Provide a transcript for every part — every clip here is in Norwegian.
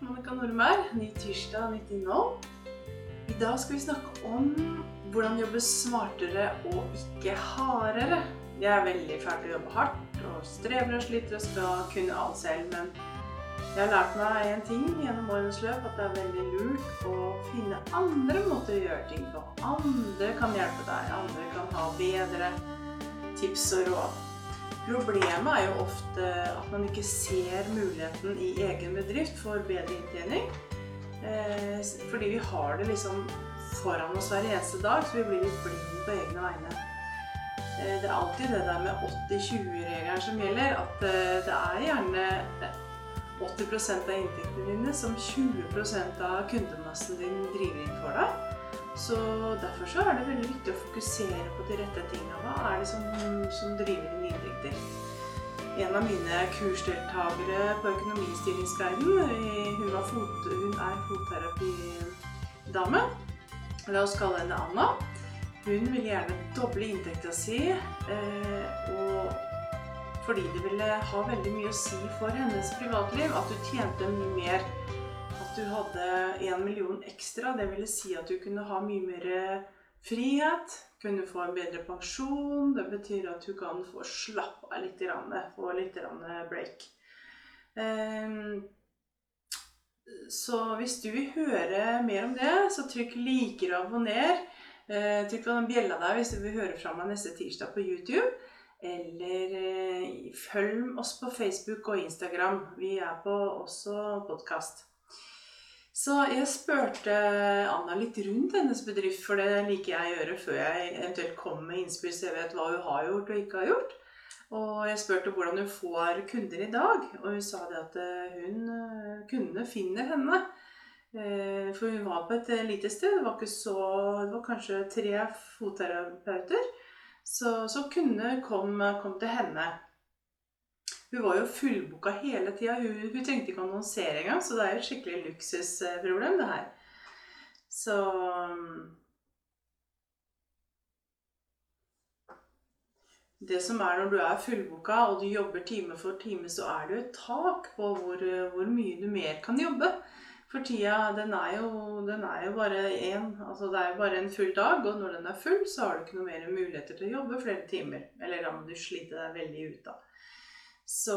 Monica Nordberg. Ny tirsdag 19.00. I dag skal vi snakke om hvordan jobbe smartere og ikke hardere. Det er veldig fælt å jobbe hardt og strever og sliter og skal kunne alt selv, men jeg har lært meg en ting gjennom årenes løp, at det er veldig lurt å finne andre måter å gjøre ting på. Andre kan hjelpe deg, andre kan ha bedre tips og råd. Problemet er jo ofte at man ikke ser muligheten i egen bedrift for bedre inntjening. Eh, fordi vi har det liksom foran oss hver eneste dag, så vi blir litt blinde på egne vegne. Eh, det er alltid det der med 80-20-regelen som gjelder. At eh, det er gjerne 80 av inntektene dine som 20% av kundemassen din driver inn for deg. Så Derfor så er det veldig viktig å fokusere på de rette tingene. Hva er det som, som driver dine inntekter? En av mine kursdeltakere på Økonomistyringsguiden, hun, fot, hun er fotterapidame. La oss kalle henne Anna. Hun vil gjerne doble inntekta si. Eh, fordi det ville ha veldig mye å si for hennes privatliv at hun tjente mye mer du hadde en million ekstra. Det ville si at du kunne ha mye mer frihet, kunne få en bedre pensjon. Det betyr at du kan få slappe av litt, få litt break. Ehm, så hvis du vil høre mer om det, så trykk 'liker' og abonner. Eh, trykk på den bjella der hvis du vil høre fra meg neste tirsdag på YouTube. Eller eh, følg oss på Facebook og Instagram. Vi er på også podkast. Så jeg spurte Anna litt rundt hennes bedrift, for det liker jeg å gjøre før jeg eventuelt kommer med innspill, så jeg vet hva hun har gjort og ikke har gjort. Og jeg spurte hvordan hun får kunder i dag, og hun sa det at eh, hun, eh, kundene finner henne. Eh, for hun var på et lite sted. Det var, så, det var kanskje tre fotterapeuter. Så, så kundene kom, kom til henne. Hun var jo fullboka hele tida. Hun, hun, trengte ikke annonsere engang, så det er jo et skikkelig luksusproblem, det her. Så Det som er når du er fullboka og du jobber time for time, så er det jo et tak på hvor, hvor mye du mer kan jobbe. For tida, den er jo, den er jo bare én. Altså det er jo bare en full dag, og når den er full, så har du ikke noe mer muligheter til å jobbe flere timer. Eller må du slite deg veldig ut, da. Så,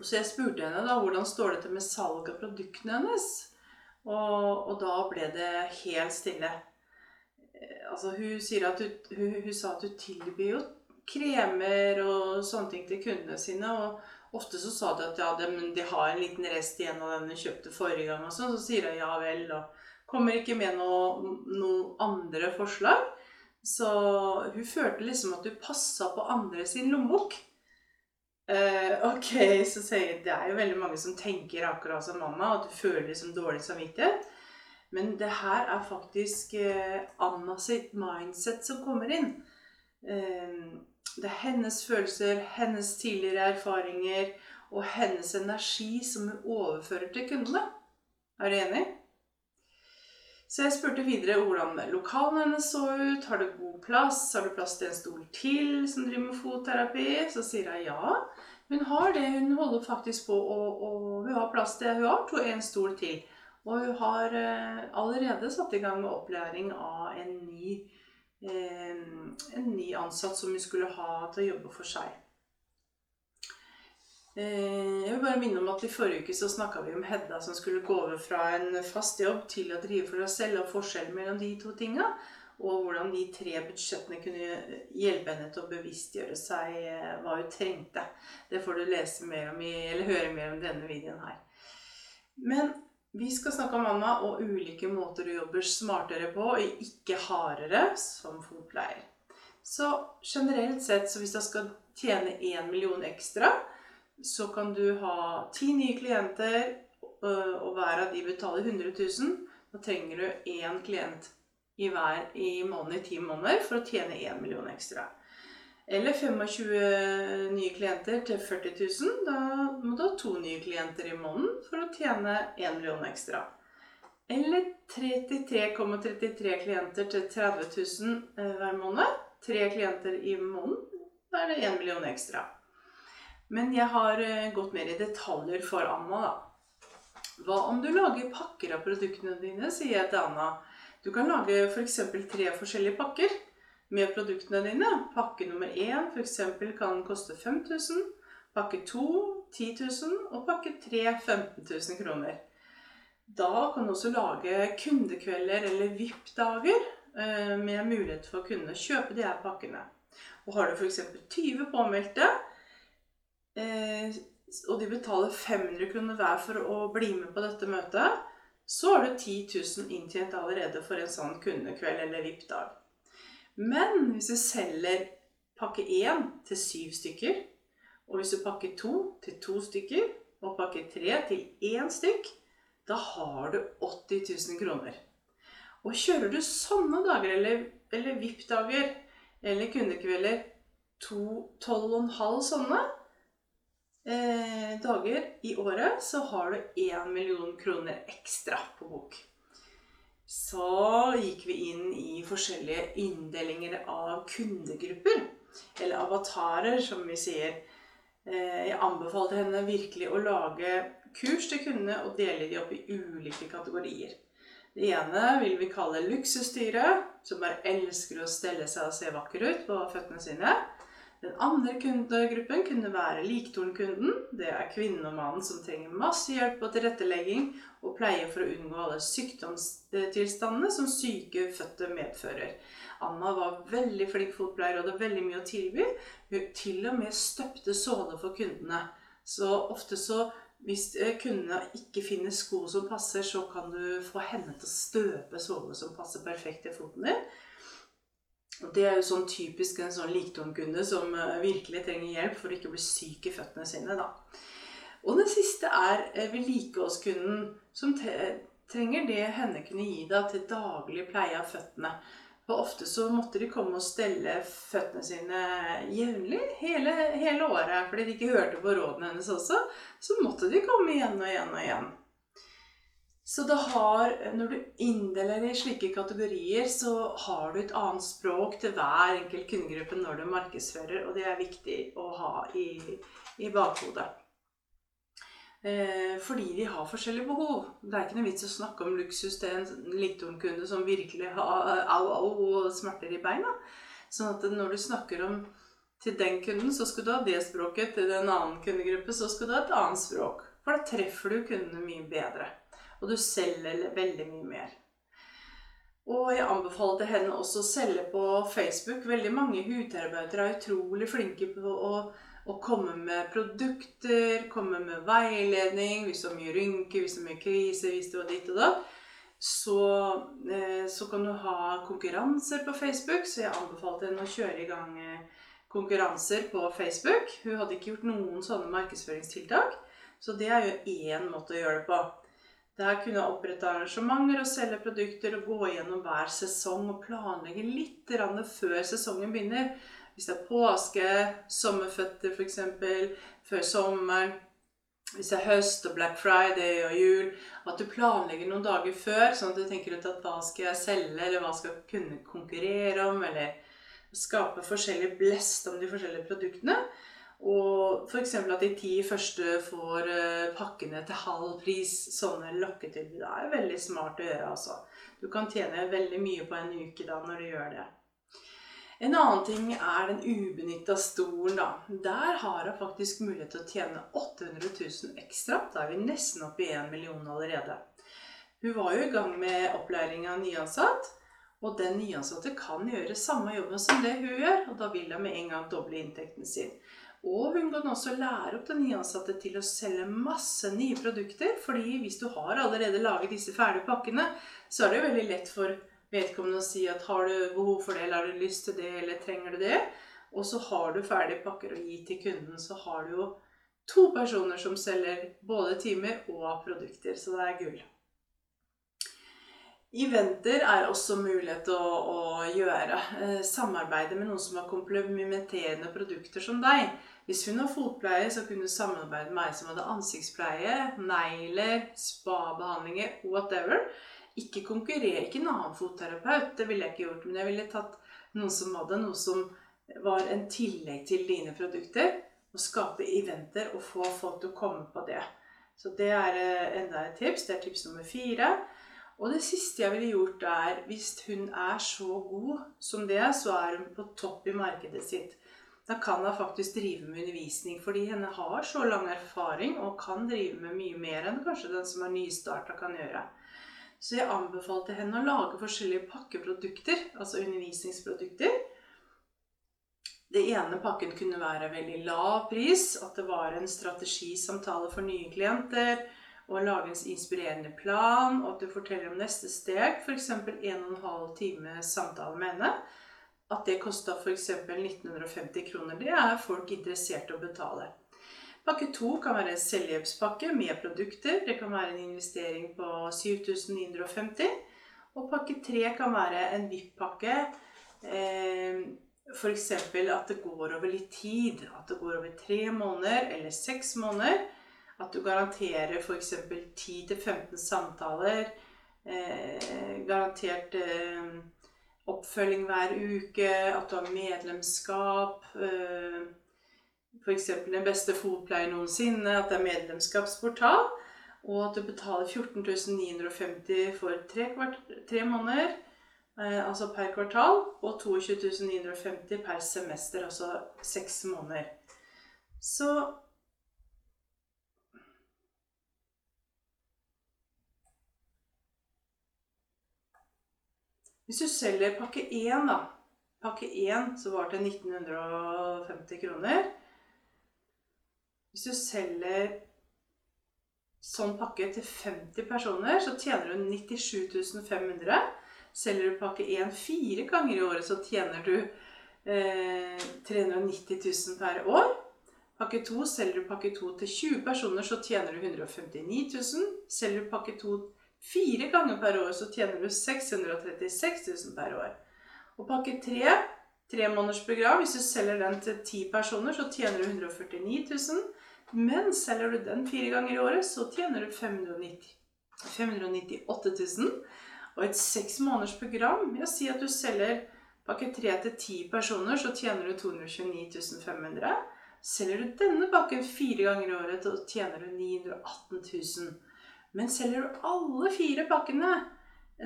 så jeg spurte henne da hvordan står det til med salg av produktene hennes. Og, og, da ble det helt stille. Eh, altså hun, at hun, hun, hun sa at hun tilbyr jo kremer og sånne ting til kundene sine. Og ofte så sa de at ja, de, de har en liten rest igjen av den hun kjøpte forrige gang. og sånn, Så sier hun ja vel. Og kommer ikke med noen noe andre forslag. Så hun følte liksom at hun passa på andre sin lommebok. Uh, ok, så sier jeg Det er jo veldig mange som tenker akkurat som mamma, at du føler liksom dårlig samvittighet. Men det her er faktisk uh, Anna sitt mindset som kommer inn. Uh, det er hennes følelser, hennes tidligere erfaringer og hennes energi som hun overfører til kundene. Er du enig? Så jeg spurte videre hvordan lokalene hennes så ut. Har du god plass? Har du plass til en stol til som driver med fotterapi? Så sier hun ja. Hun har det. Hun holder faktisk på å Hun har plass til Hun har to, en stol til. Og hun har eh, allerede satt i gang med opplæring av en ny, eh, en ny ansatt som hun skulle ha til å jobbe for seg. Eh, jeg vil bare minne om at I forrige uke så snakka vi om Hedda som skulle gå over fra en fast jobb til å drive for seg selv, og forskjellen mellom de to tinga og hvordan de tre budsjettene kunne hjelpe henne til å bevisstgjøre seg eh, hva hun trengte. Det får du lese mer om i, eller høre mer om denne videoen her. Men vi skal snakke om Anna og ulike måter du jobber smartere på, og ikke hardere, som fotpleier. Så generelt sett, så hvis du skal tjene én million ekstra, så kan du ha ti nye klienter, og hver av de betaler 100 000. Da trenger du én klient i hver i måneden i ti måneder for å tjene 1 million ekstra. Eller 25 nye klienter til 40 000. Da må du ha to nye klienter i måneden for å tjene 1 million ekstra. Eller 33,33 ,33 klienter til 30 000 eh, hver måned. Tre klienter i måneden. Da er det 1 million ekstra. Men jeg har eh, gått mer i detaljer for Anna, da. Hva om du lager pakker av produktene dine, sier jeg til Anna. Du kan lage f.eks. For tre forskjellige pakker med produktene dine. Pakke nummer én f.eks. kan koste 5000. Pakke to 10 000. Og pakke tre 15 000 kroner. Da kan du også lage kundekvelder eller VIP-dager eh, med mulighet for å kunne kjøpe de her pakkene. Og har du f.eks. 20 påmeldte, eh, og de betaler 500 kroner hver for å bli med på dette møtet, så har du 10 000 inntjent allerede for en sånn kundekveld eller VIP-dag. Men hvis du selger pakke 1 til 7 stykker, og hvis du pakker 2 til 2 stykker, og pakke 3 til 1 stykk, da har du 80 000 kroner. Og kjører du sånne dager, eller, eller VIP-dager, eller kundekvelder, to, tolv og en halv sånne eh, dager i året, så har du 1 million kroner ekstra på bok. Så gikk vi inn i forskjellige inndelinger av kundegrupper. Eller avatarer, som vi sier. Eh, jeg anbefalte henne virkelig å lage kurs til kundene og dele de opp i ulike kategorier. Det ene vil vi kalle luksusdyret, som bare elsker å stelle seg og se vakker ut på føttene sine. Den andre kundegruppen kunne være liktornkunden. Det er kvinnen og mannen som trenger masse hjelp og tilrettelegging og pleie for å unngå alle sykdomstilstandene som syke fødte medfører. Anna var veldig flink fotpleier og hadde veldig mye å tilby. Hun til og med støpte såler for kundene. Så ofte så hvis eh, kundene ikke finner sko som passer, så kan du få henne til å støpe såler som passer perfekt til foten din. Det er jo sånn typisk en sånn likdomkunde som eh, virkelig trenger hjelp for å ikke bli syk i føttene sine. da. Og den siste er eh, vedlikeholdskunden, som trenger det henne kunne gi deg til daglig pleie av føttene. For ofte så måtte de komme og stelle føttene sine jevnlig hele, hele, året. Fordi de ikke hørte på rådene hennes også. Så måtte de komme igjen og igjen og igjen. Så har, når du inndeler i slike kategorier, så har du et annet språk til hver enkelt kundegruppe når du markedsfører. Og det er viktig å ha i, i bakhodet. Eh, fordi de har forskjellige behov. Det er ikke noe vits å snakke om luksus til en Liktorn-kunde som virkelig har au, au og smerter i beina. Sånn at når du snakker om til den kunden, så skal du ha det språket. Til den annen kundegruppe så skal du ha et annet språk. For da treffer du kundene mye bedre. Og du selger veldig mye mer. Og jeg anbefalte henne også å selge på Facebook. Veldig mange hudterapeuter er utrolig flinke på å å komme med produkter, komme med veiledning hvis du har mye rynker, hvis du har mye krise, hvis du har ditt og datt. Så, eh, så, kan du ha konkurranser på Facebook, så jeg anbefalte henne å kjøre i gang eh, konkurranser på Facebook. Hun hadde ikke gjort noen sånne markedsføringstiltak, så det er jo én måte å gjøre det på. Der kunne jeg opprette arrangementer og selge produkter og gå gjennom hver sesong og planlegge litt før sesongen begynner. Hvis det er påske, sommerføtter f.eks. før sommeren. Hvis det er høst og Black Friday og jul. At du planlegger noen dager før, sånn at du tenker ut at hva skal jeg selge, eller hva skal jeg kunne konkurrere om, eller skape forskjellig blest om de forskjellige produktene. Og f.eks. at de ti første får eh, pakkene til halv pris. Sånne lokketilbud er veldig smart å gjøre. altså. Du kan tjene veldig mye på en uke da når du gjør det. En annen ting er den ubenytta stolen, da. Der har hun faktisk mulighet til å tjene 800 000 ekstra. Da er vi nesten oppe i 1 million allerede. Hun var jo i gang med opplæring av nyansatt. Og den nyansatte kan gjøre samme jobben som det hun gjør, og da vil hun med en gang doble inntekten sin. Og hun kan også lære opp den nyansatte til å selge masse nye produkter. fordi hvis du har allerede laget disse ferdige pakkene, så er det jo veldig lett for vedkommende å si at har du behov for det, eller har du lyst til det, eller trenger du det? Og så har du ferdige pakker å gi til kunden, så har du jo to personer som selger både timer og produkter. Så det er gull. Eventer er også mulighet å, å gjøre. Eh, samarbeide med noen som har komplementerende produkter som deg. Hvis hun har fotpleie, så kunne hun samarbeide med meg som hadde ansiktspleie, negler, spabehandlinger, whatever. Ikke konkurrere, ikke en annen fotterapeut, det ville jeg ikke gjort. Men jeg ville tatt noen som hadde noe som var en tillegg til dine produkter. Og skape eventer og få folk til å komme på det. Så det er eh, enda et tips. Det er tips nummer fire. Og det siste jeg ville gjort, er hvis hun er så god som det, så er hun på topp i markedet sitt. Da kan hun faktisk drive med undervisning, fordi henne har så lang erfaring og kan drive med mye mer enn kanskje den som er nystarta, kan gjøre. Så jeg anbefalte henne å lage forskjellige pakkeprodukter, altså undervisningsprodukter. Det ene pakken kunne være veldig lav pris, at det var en strategisamtale for nye klienter og lage en inspirerende plan, og at du forteller om neste steg, f.eks. 1 12 time samtale med henne. At det kosta f.eks. 1950 kroner. Det er folk interessert i å betale. Pakke to kan være en selvhjelpspakke med produkter. Det kan være en investering på 7950. Og pakke tre kan være en VIP-pakke. Eh, F.eks. at det går over litt tid. At det går over tre måneder eller seks måneder. At du garanterer f.eks. 10-15 samtaler. Eh, garantert eh, oppfølging hver uke. At du har medlemskap. Eh, F.eks. den beste fotpleien noensinne. At det er medlemskapsportal. Og at du betaler 14 950 for tre, tre måneder. Eh, altså per kvartal. Og 22 950 per semester, altså seks måneder. Så Hvis du selger pakke 1, da Pakke 1 så var det 1950 kroner. Hvis du selger sånn pakke til 50 personer, så tjener du 97 500. Selger du pakke 1 fire ganger i året, så tjener du eh, 390 000 per år. Pakke 2 selger du pakke 2 til 20 personer, så tjener du 159 000. Selger du pakke 2 Fire ganger per år så tjener du 636 000 per år. Og pakke tre, tremånedersprogram, hvis du selger den til ti personer, så tjener du 149 000. Men selger du den fire ganger i året, så tjener du 590, 598 000. Og et seks måneders program ja, Si at du selger pakke tre til ti personer, så tjener du 229 500. Selger du denne pakken fire ganger i året, så tjener du 918 000. Men selger du alle fire pakkene,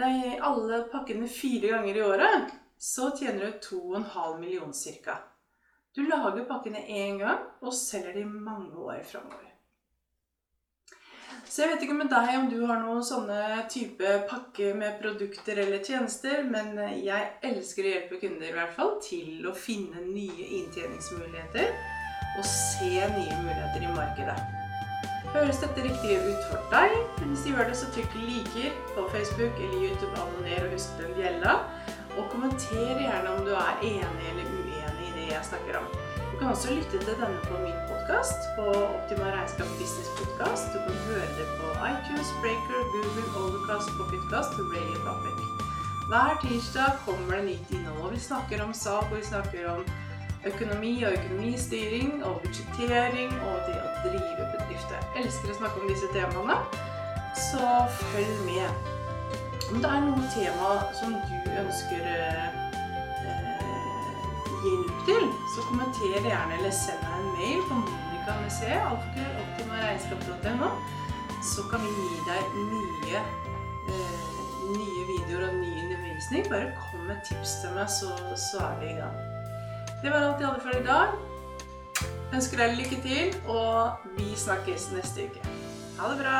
nei, alle pakkene fire ganger i året, så tjener du 2,5 millioner ca. Du lager pakkene én gang og selger de mange år framover. Så jeg vet ikke med deg om du har noen sånne type pakke med produkter eller tjenester, men jeg elsker å hjelpe kunder i hvert fall til å finne nye inntjeningsmuligheter og se nye muligheter i markedet. Høres dette riktig ut for deg? Hvis du gjør det, så trykk 'liker' på Facebook eller YouTube. Abonner og husk den bjella. Og kommenter gjerne om du er enig eller uenig i det jeg snakker om. Du kan også lytte til denne på min podkast, på Optima regnskap business podcast. Du kan høre det på iTunes, Breaker, Google, Overcast, Pocketcast og Radio Public. Hver tirsdag kommer det nytt innhold, vi snakker om salg, og vi snakker om økonomi og økonomistyring og budsjettering og det å drive bedrifter. Jeg elsker å snakke om disse temaene, så følg med. Om det er noen tema som du ønsker eh, hjelp til, så kommenter gjerne eller send meg en mail på alfakrøll.optimaregnskap.no, så kan vi gi deg nye, eh, nye videoer og ny undervisning. Bare kom med tips til meg, så, så er vi i gang. Det var alt jeg hadde for i dag. Ønsker deg lykke til, og vi snakkes neste uke. Ha det bra!